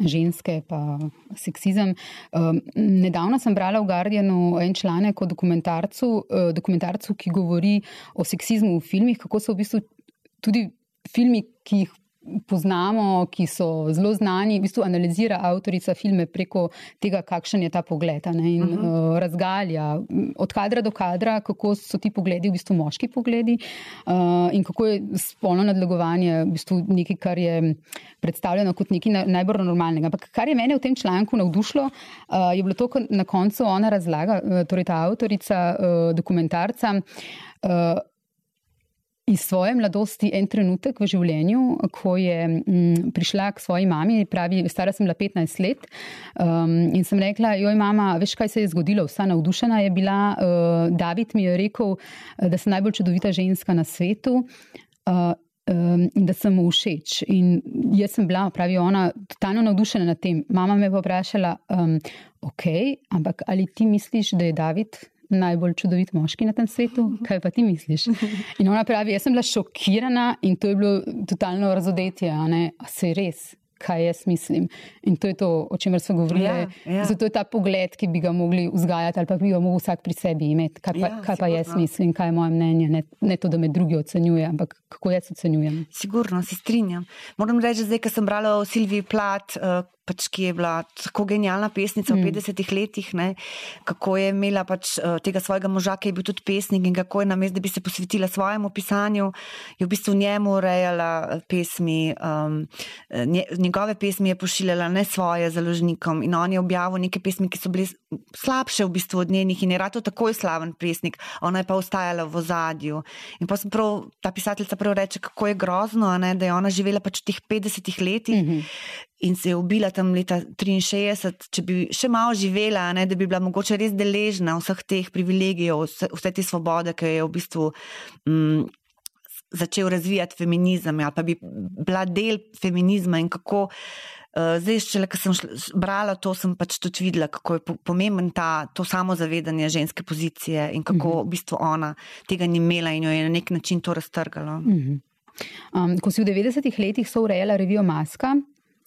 ženske, pa seksizem. Um, nedavno sem brala v Guardianu en članek o dokumentarcu, uh, dokumentarcu, ki govori o seksizmu v filmih, kako so v bistvu tudi filmi, ki jih poznamo, ki so zelo znani, v bistvu analizira avtorica filme preko tega, kakšen je ta pogled ne, in uh -huh. uh, razgalja od kadra do kadra, kako so ti pogledi v bistvu moški pogledi uh, in kako je spolno nadlegovanje v bistvu nekaj, kar je predstavljeno kot nekaj najbolj normalnega. Ampak kar je mene v tem članku navdušilo, uh, je bilo to, ko na koncu ona razlaga, uh, torej ta avtorica uh, dokumentarca. Uh, iz svoje mladosti en trenutek v življenju, ko je m, mm, prišla k svoji mami, pravi, stara sem bila 15 let um, in sem rekla, joj mama, veš kaj se je zgodilo, vsa navdušena je bila, uh, David mi je rekel, uh, da sem najbolj čudovita ženska na svetu. Uh, Um, in da sem mu všeč. In jaz sem bila, pravi ona, totalno navdušena nad tem. Mama me je vprašala, um, ok, ampak ali ti misliš, da je David najbolj čudovit moški na tem svetu. Kaj pa ti misliš? In ona pravi, jaz sem bila šokirana in to je bilo totalno razodetje, a ne, a se res kaj jaz mislim. In to je to, o čemer smo govorili. Ja, ja. Zato je ta pogled, ki bi ga mogli vzgajati ali pa bi ga mogel vsak pri sebi imeti. Kaj pa, ja, kaj pa jaz mislim, kaj je moje mnenje. Ne, ne to, da me drugi ocenjuje, ampak kako jaz ocenjujem. Sigurno, se strinjam. Moram reči, zdaj, ko sem brala o Silviji Plat, uh, pač, ki je bila tako genialna pesnica mm. v 50-ih letih, ne, kako je imela pač, uh, tega svojega moža, ki je bil tudi pesnik in kako je na mestu, da bi se posvetila svojemu pisanju, je v bistvu njemu urejala eh, pesmi, um, nje, njegove pesmi je pošiljala ne svoje založnikom in on je objavil neke pesmi, ki so bile slabše v bistvu od njenih in je rado takoj slaven pesnik, ona je pa ostajala v ozadju. In pa sem prav, ta pisateljica prav reče, kako je grozno, ne, da je ona živela pač v teh 50-ih letih. Mm -hmm in se je ubila tam leta 63, če bi še malo živela, ne, da bi bila mogoče res deležna vseh teh privilegijev, vse, vse te svobode, ki je v bistvu mm, začel razvijati feminizem, ali pa bi bila del feminizma in kako. Uh, zdaj, če le, sem brala to, sem pač tudi videla, kako je pomemben ta, to samozavedanje ženske pozicije in kako uh -huh. v bistvu ona tega ni imela in jo je na nek način to raztrgalo. Uh -huh. um, ko si v 90-ih letih so urejala revijo Maska,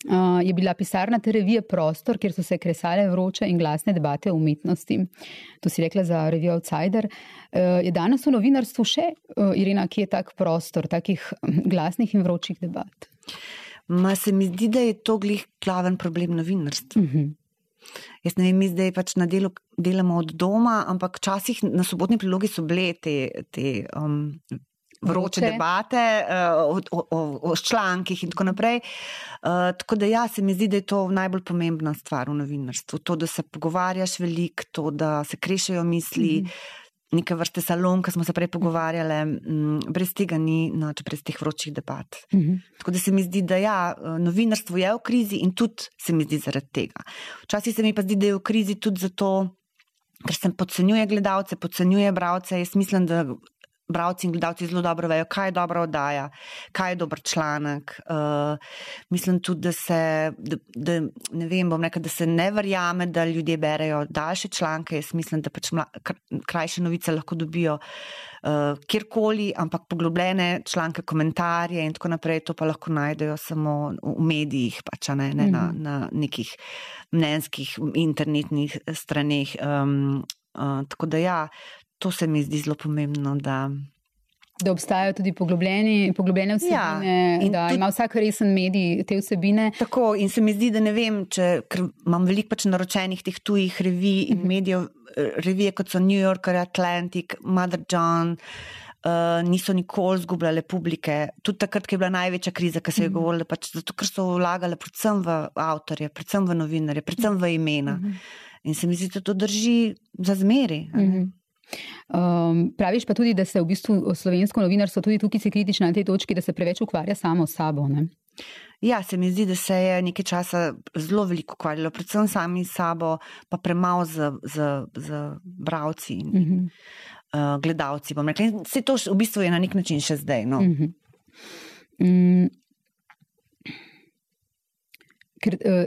Uh, je bila pisarna te revije Prostor, kjer so se kresale vroče in glasne debate o umetnosti. To si rekla za revijo Outsider. Uh, je danes v novinarstvu še, uh, Irina, ki je tak prostor takih hm, glasnih in vročih debat? Ma se mi zdi, da je to glih glaven problem novinarstva. Uh mhm. -huh. Jaz ne vem, mi zdaj pač na delu delamo od doma, ampak včasih na sobotni prilogi so bile te, te um, vroče debate uh, o, o, o člankih in tako naprej. Uh, tako da ja, se mi zdi, da je to najbolj pomembna stvar v novinarstvu. To, da se pogovarjaš veliko, to, da se krešajo misli. Mm -hmm. Neke vrste salon, ki smo se prej pogovarjali, m, brez tega ni, no, brez teh vročih debat. Mm -hmm. Tako da se mi zdi, da ja, novinarstvo je v krizi in tudi se mi zdi zaradi tega. Včasih se mi pa zdi, da je v krizi tudi zato, ker se podcenjuje gledalce, podcenjuje bralce. Jaz mislim, da Bravci in gledalci zelo dobro vejo, kaj je dobra oddaja, kaj je dober članek. Uh, mislim tudi, da se da, da, ne, vem, rekel, da se ne verjame, da ljudje berejo daljše članke. Jaz mislim, da pač mla, krajše novice lahko dobijo uh, kjerkoli, ampak poglobljene članke, komentarje in tako naprej, to pa lahko najdejo samo v medijih, pač, ne, ne mm na, mhm. na nekih mnenjskih internetnih straneh. Um, uh, tako da ja to se mi zdi zelo pomembno. Da, da obstajajo tudi poglobljeni, poglobljene vsebine, ja, da tudi, ima vsak resen medij te vsebine. Tako, in se mi zdi, da ne vem, če imam veliko pač naročenih teh tujih revij in uh mhm. -huh. medijev, revije kot so New Yorker, Atlantic, Mother John. Uh, niso nikoli izgubljale publike, tudi takrat, ko je bila največja kriza, ki se je mm -hmm. govorila, pač zato, ker so vlagali predvsem v avtorje, predvsem v novinarje, predvsem v imena. Mm -hmm. In se mi zdi, da to drži za zmeri. Mm -hmm. Um, praviš pa tudi, da se v bistvu slovensko novinarstvo tudi tukaj si kritično na tej točki, da se preveč ukvarja samo s sabo. Ne? Ja, se mi zdi, da se je nekaj časa zelo veliko ukvarjalo, predvsem sami s sabo, pa premalo z, z, z bravci in uh -huh. uh, gledalci. Se to v bistvu je na nek način še zdaj. No? Uh -huh. um, ker, uh,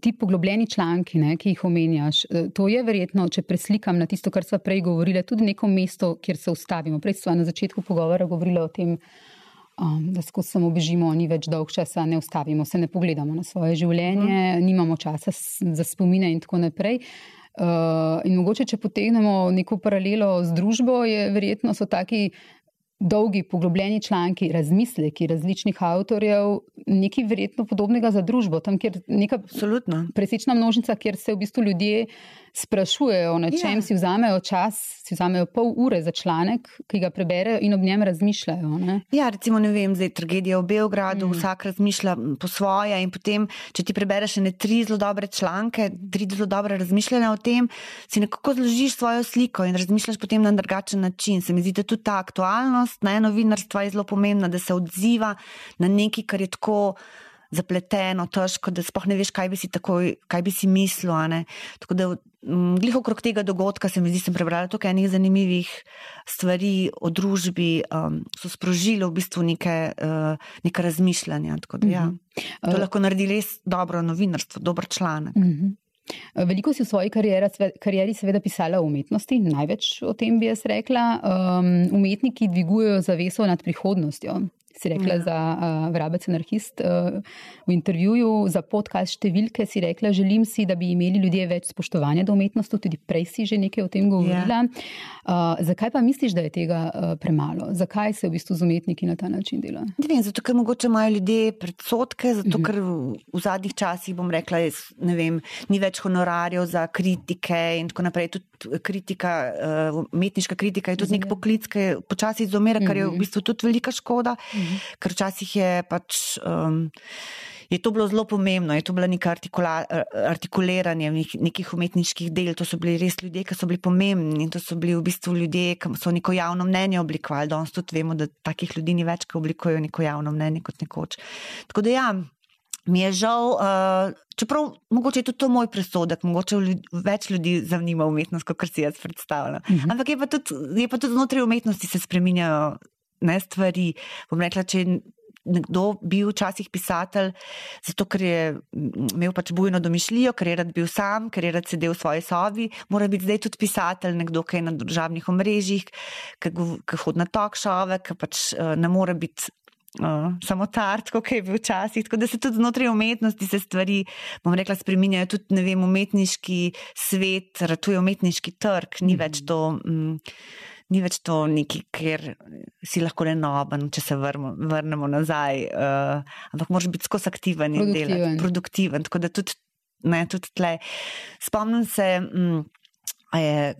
ti poglobljeni članki, ne, ki jih omenjaš, eh, to je verjetno, če preslikam na tisto, kar smo prej govorili, tudi neko mesto, kjer se ustavimo. Prej smo na začetku pogovora govorili o tem, um, da skozi samo bežimo, ni več dolg časa, ne ustavimo se, ne pogledamo na svoje življenje, mm. nimamo časa za spomine in tako naprej. Uh, in mogoče, če potegnemo neko paralelo z družbo, je verjetno so taki dolgi, poglobljeni članki, razmisleki različnih avtorjev, nekaj verjetno podobnega za družbo, tam, kjer neka presečna množica, kjer se v bistvu ljudje sprašujejo, na čem ja. si vzamejo čas, si vzamejo pol ure za članek, ki ga preberejo in ob njem razmišljajo. Ne? Ja, recimo, ne vem, zdaj tragedija v Beogradu, mm. vsak razmišlja po svoje in potem, če ti prebereš ne tri zelo dobre članke, tri zelo dobre razmišljanja o tem, si nekako zložiš svojo sliko in razmišljaš potem na drugačen način. Se mi zdi, da tudi ta aktualnost, ne, novinarstva je zelo pomembna, da se odziva na nekaj, kar je tako zapleteno, težko, da sploh ne veš, kaj bi si, takoj, kaj bi si mislil. Tako da, mm, glih okrog tega dogodka, se mi zdi, da sem prebrala tukaj nekaj zanimivih stvari o družbi, um, so sprožili v bistvu neke, uh, neke razmišljanja. Da, ja. -huh. To uh, lahko naredi res dobro novinarstvo, dober članek. Uh -huh. Veliko si v svoji karieri, karieri seveda pisala o umetnosti, največ o tem bi jaz rekla. Um, umetniki dvigujejo zaveso nad prihodnostjo si rekla ja. za uh, vrabec anarhist uh, v intervjuju za podcast številke, si rekla, želim si, da bi imeli ljudje več spoštovanja do umetnosti, tudi prej si že nekaj o tem govorila. Ja. Uh, zakaj pa misliš, da je tega uh, premalo? Zakaj se v bistvu z umetniki na ta način dela? Ne vem, zato ker mogoče imajo ljudje predsotke, zato ker v, v zadnjih časih, bom rekla, je, ne vem, ni več honorarjev za kritike in tako naprej. Tudi kritika, uh, umetniška kritika je tudi nek poklic, ki počasi izumera, kar je v mhm. bistvu tudi velika škoda. Mm -hmm. ker včasih je pač. Um, Je to bilo zelo pomembno, je to bilo neko artikuliranje nekih umetniških del. To so bili res ljudje, ki so bili pomembni to so bili v bistvu ljudje, ki so neko javno mnenje oblikovali. Danes tudi vemo, da takih ljudi ni več, ki oblikujejo neko javno mnenje kot nekoč. Tako da ja, mi je žal, uh, čeprav mogoče je tudi to moj presodek, mogoče več ljudi zanima umetnost, kot si jaz predstavljam. Uh mhm. -huh. Ampak je pa, tudi, je pa tudi znotraj umetnosti se spreminjajo ne stvari. Bom rekla, če je nekdo bil včasih pisatelj, zato ker je imel pač bujno domišljijo, ker je rad bil sam, ker je rad sedel v svoji sobi, mora biti zdaj tudi pisatelj, nekdo, ki je na državnih omrežjih, ki hodi na tok šove, ki pač uh, ne more biti. Uh, samo tart, kot je bil včasih. Tako da se tudi znotraj umetnosti se stvari, bom rekla, spremenjajo. Tudi, ne vem, umetniški svet, ratuje umetniški trg, ni mm -hmm. več to. Um, ni več to neki, ker si lahko le noben, če se vrmo, vrnemo nazaj, uh, ampak moraš biti skozi aktiven in delati, produktiven. Tako da tudi, ne, tudi tle. Spomnim se. Um, Je,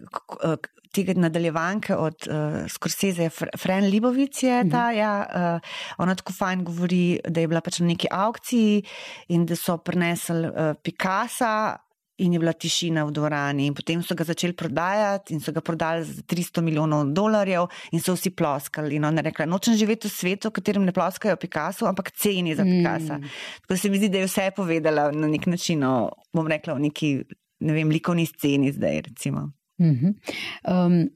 tega nadaljevanke od uh, Scorsese, Fren Libovic je ta, mm -hmm. ja, uh, ona tako fajn govori, da je bila pač na neki aukciji in da so prinesli uh, Picasa in je bila tišina v dvorani. In potem so ga začeli prodajati in so ga prodali za 300 milijonov dolarjev in so vsi ploskali. In ona je rekla: Nočem živeti v svetu, v katerem ne ploskajo Picasso, ampak ceni za Picasso. Mm. Tako se mi zdi, da je vse povedala na nek način, o, bom rekla, o neki, ne vem, likovni sceni zdaj. Mm -hmm. um,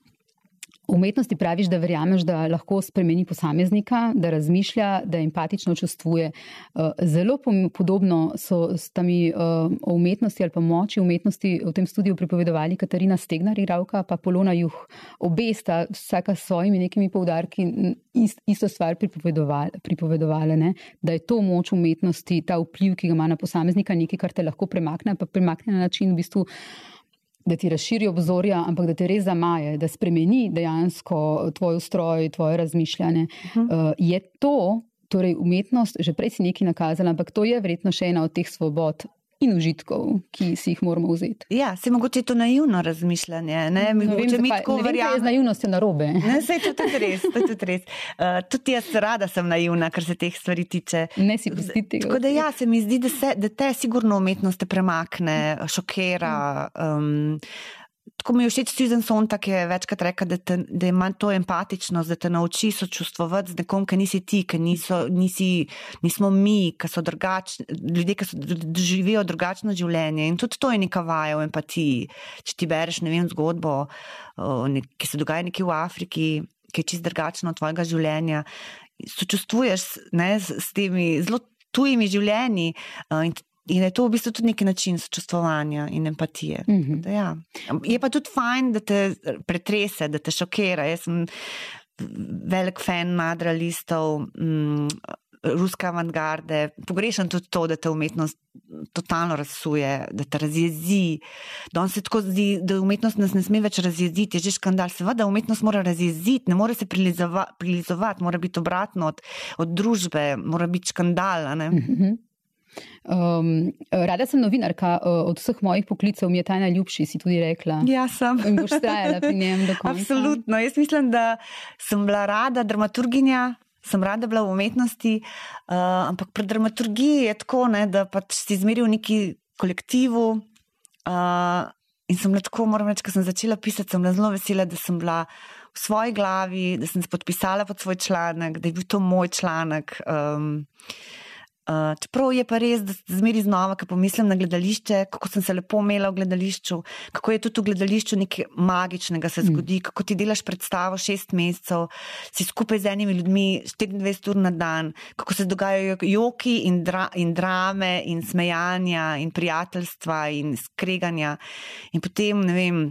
V umetnosti praviš, da verjameš, da lahko spremeni posameznika, da razmišlja, da empatično čustvuje. Eh, zelo podobno so s tami eh, o umetnosti ali pa moči umetnosti v tem studiu pripovedovali Katarina Stegnar, Iravka, pa Polona Juh. Obe sta vsaka s svojimi nekimi povdarki isto stvar pripovedovali, pripovedovali ne? da je to moč umetnosti, ta vpliv, ki ga ima na posameznika, nekaj, kar te lahko premakne, pa premakne na način v bistvu da ti razširi obzorja, ampak da te res zamaje, da spremeni dejansko tvoj ustroj, tvoje razmišljanje. Uh -huh. uh, je to, torej umetnost, že prej si nekaj nakazala, ampak to je verjetno še ena od teh svobod, in užitkov, ki si jih moramo vzeti. Ja, se mogoče to naivno razmišljanje. Ne, no, vem, mi tako verjamemo. Z naivnostjo na robe. [LAUGHS] Ne, se je tudi res. Tudi, res. Uh, tudi jaz rada sem naivna, kar se teh stvari tiče. Ne si pustiti. Tako da ja, se mi zdi, da, se, da te sigurno umetnost premakne, šokira. Um, Tako mi je všeč Susan Sontag, ki je večkrat rekel, da, da ima to empatičnost, da te nauči sočustvovati z nekom, ki nisi ti, ki niso, nisi, nismo mi, ki so drugačni, ljudje, ki so živijo drugačno življenje. In tudi to je neka vaja v empatiji. Če ti bereš, ne vem, zgodbo, ki se dogaja nekje v Afriki, ki je čist drugačna od tvojega življenja, sočustvuješ ne, s, s temi zelo tujimi življenji. In In je to v bistvu tudi neki način sočustvovanja in empatije. Mm -hmm. ja. Je pa tudi fajn, da te pretrese, da te šokira. Jaz sem velik fan madralistov, mm, ruske avantgarde. Pogrešam tudi to, da te umetnost totalno razsuje, da te razjezi. Danes se tako zdi, da umetnost nas ne sme več razjeziti. Je že škandal. Seveda, umetnost mora razjeziti, ne more se prilizovati, mora biti obratno od, od družbe, mora biti škandal. Mm -hmm. Um, rada sem novinarka, uh, od vseh mojih poklicev mi je ta najljubši, si tudi rekla. Ja, sem. In boš trajala pri njem do konca. Absolutno. Jaz mislim, da sem bila rada dramaturginja. Sem rada bila v umetnosti, uh, ampak pri dramaturgiji je tako, ne, da pač si zmeril v neki kolektivu. Uh, in sem lahko, moram reči, ko sem začela pisati, sem bila zelo vesela, da sem bila v svoji glavi, da sem se podpisala pod svoj članek, da je bil to moj članek. Um, Uh, čeprav je pa res, da zmeri znova, ko pomislim na gledališče, kako sem se lepo imela v gledališču, kako je tudi v gledališču nekaj magičnega se zgodi, mm. kako ti delaš predstavo šest mesecev, si skupaj z enimi ljudmi 24 ur na dan, kako se dogajajo joki in, dra in drame in smejanja in prijateljstva in skreganja. In potem, ne vem,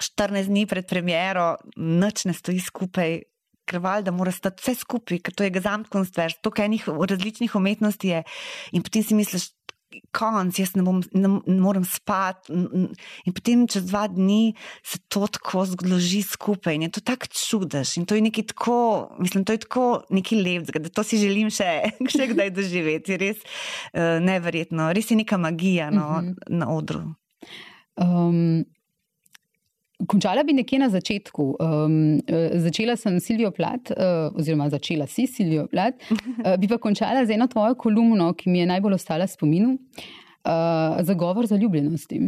14 dni pred premjero, noč ne stoji skupaj, krval, da mora stati vse skupaj, ker to je gazamtkonstver, to kaj enih različnih umetnosti je. In potem si misliš, konc, jaz ne, bom, ne, ne morem spati. In potem čez dva dni se to tako zgloži skupaj in je to tako čudež. In to je nekaj tako, mislim, to je tako nekaj lepega, da to si želim še, [LAUGHS] še kdaj doživeti. Res uh, neverjetno, res je neka magija no, uh mhm. -huh. na odru. Um, Končala bi nekje na začetku. Um, začela sem Silvijo Plat, uh, oziroma začela si Silvijo Plat, uh, bi pa končala z eno tvojo kolumno, ki mi je najbolj ostala spominu, uh, za govor za ljubljenosti.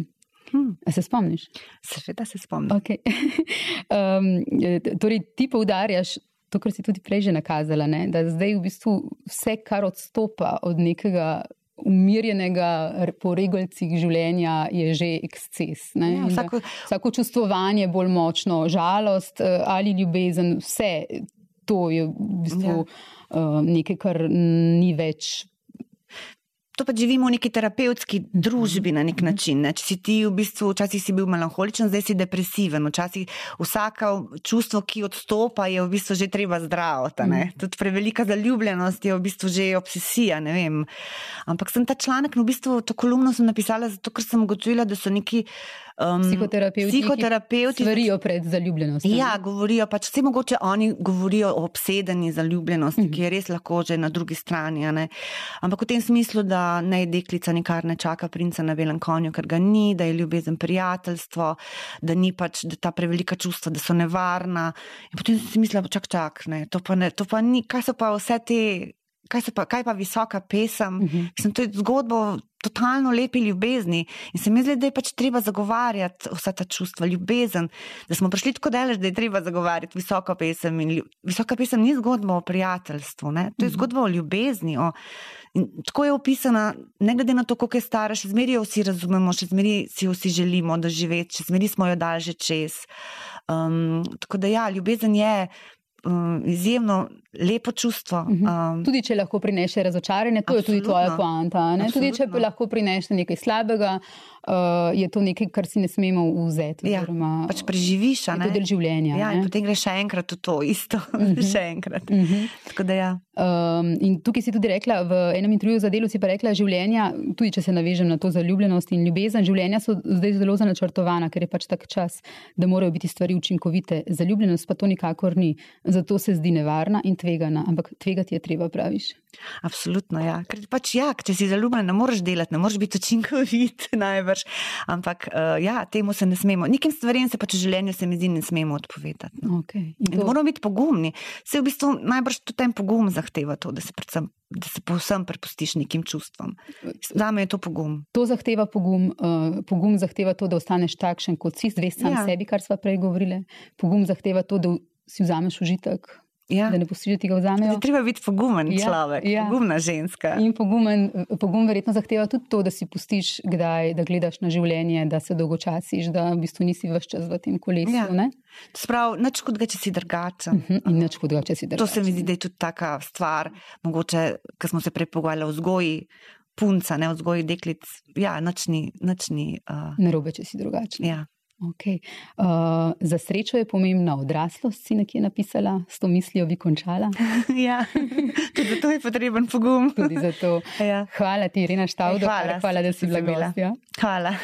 Hmm. Se spomniš? Seveda se spomnim. Okay. [LAUGHS] um, torej, ti poudarjaš to, kar si tudi prej že nakazala, ne? da zdaj v bistvu vse, kar odstopa od nekega umirjenega po regalcih življenja je že eksces. Ja, vsako... vsako čustvovanje je bolj močno, žalost eh, ali ljubezen, vse to je v bistvu ja. uh, nekaj, kar ni več to pa živimo v neki terapevtski družbi na nek mhm. način. Ne? Če si ti v bistvu, včasih si bil melanholičen, zdaj si depresiven. Včasih vsaka čustvo, ki odstopa, je v bistvu že treba zdraviti. Mm. Tudi prevelika zaljubljenost je v bistvu že obsesija. Ampak sem ta članek, no v bistvu to kolumno sem napisala zato, ker sem ugotovila, da so neki. Um, psihoterapeuti, psihoterapeuti govorijo pred zaljubljenostjo. Ja, govorijo pač, vse mogoče oni govorijo o obsedeni zaljubljenosti, mm -hmm. ki je res lahko že na drugi strani. Ampak v tem smislu, da naj deklica nikar ne čaka princa na belem konju, ker ga ni, da je ljubezen prijateljstvo, da ni pač da ta prevelika čustva, da so nevarna. In potem si mislila, čak, čak, ne, to pa ne, to pa ni, kaj so pa vse te kaj, pa, kaj pa visoka pesem. Uh -huh. Mislim, to je zgodba o totalno lepi ljubezni. In se mi zdi, da je pač treba zagovarjati vsa ta čustva, ljubezen. Da smo prišli tako daleč, da je treba zagovarjati visoko pesem. Visoka pesem ni zgodba o prijateljstvu, ne? to je uh -huh. zgodba o ljubezni. O In tako je opisana, ne glede na to, koliko je stara, še zmeraj jo vsi razumemo, še zmeraj si jo vsi želimo doživeti, še zmeraj smo jo dali že čez. Um, tako da ja, ljubezen je um, izjemno lepo čustvo. Um, tudi če lahko prinese razočaranje, to absolutno. je tudi tvoja poanta. Tudi če lahko prinese nekaj slabega, uh, je to nekaj, kar si ne smemo vzeti. Ja, oziroma, pač preživiš, a ne del življenja. Ja, potem greš še enkrat v to isto. Uh [LAUGHS] -huh. še enkrat. Uh -huh. ja. um, in tukaj si tudi rekla, v enem intervjuju za delo si pa rekla, življenja, tudi če se navežem na to zaljubljenost in ljubezen, življenja so zdaj zelo zanačrtovana, ker je pač tak čas, da morajo biti stvari učinkovite. Zaljubljenost pa to nikakor ni. Zato se zdi nevarna in tvegana, ampak tvegati je treba, praviš. Absolutno, ja. Ker pač ja, če si zaljubljen, ne moreš delati, ne moreš biti učinkovit, [LAUGHS] najbrž. Ampak uh, ja, temu se ne smemo. Nekim stvarem se pač v življenju se mi zdi, ne smemo odpovedati. No. Okay. To... Moramo biti pogumni. Se v bistvu najbrž tudi ten pogum zahteva to, da se predvsem. Da se povsem prepustiš nekim čustvom. Za me je to pogum. To zahteva pogum. Uh, pogum zahteva to, da ostaneš takšen, kot si, zvest sam ja. sebi, kar smo prej govorili. Pogum zahteva to, da si vzameš užitek, ja. da ne pustiš, da ti ga vzamejo. Treba biti pogumen ja. človek, ja. pogumna ženska. In pogumen, pogum verjetno zahteva tudi to, da si pustiš, kdaj, da gledaš na življenje, da se dolgočasiš, da v bistvu nisi več čas v tem kolesu. Ja. Sprav, nič kot ga, če si drugačen. Uh -huh. In nič kot ga, če si drugačen. To se mi zdi, da je tudi taka stvar, mogoče, ker smo se prej pogovarjali o vzgoji. Punca, ne vzgoji deklic, ja, nočni. nočni uh... Narobe, če si drugačen. Ja. Okay. Uh, za srečo je pomembna odraslost, si nekje napisala, s to mislijo bi končala. [LAUGHS] ja, [LAUGHS] tudi zato je potreben pogum. tudi zato. [LAUGHS] Ja. Hvala ti, Irina Štavdo. Hvala, hvala, da si bila gostja. Hvala.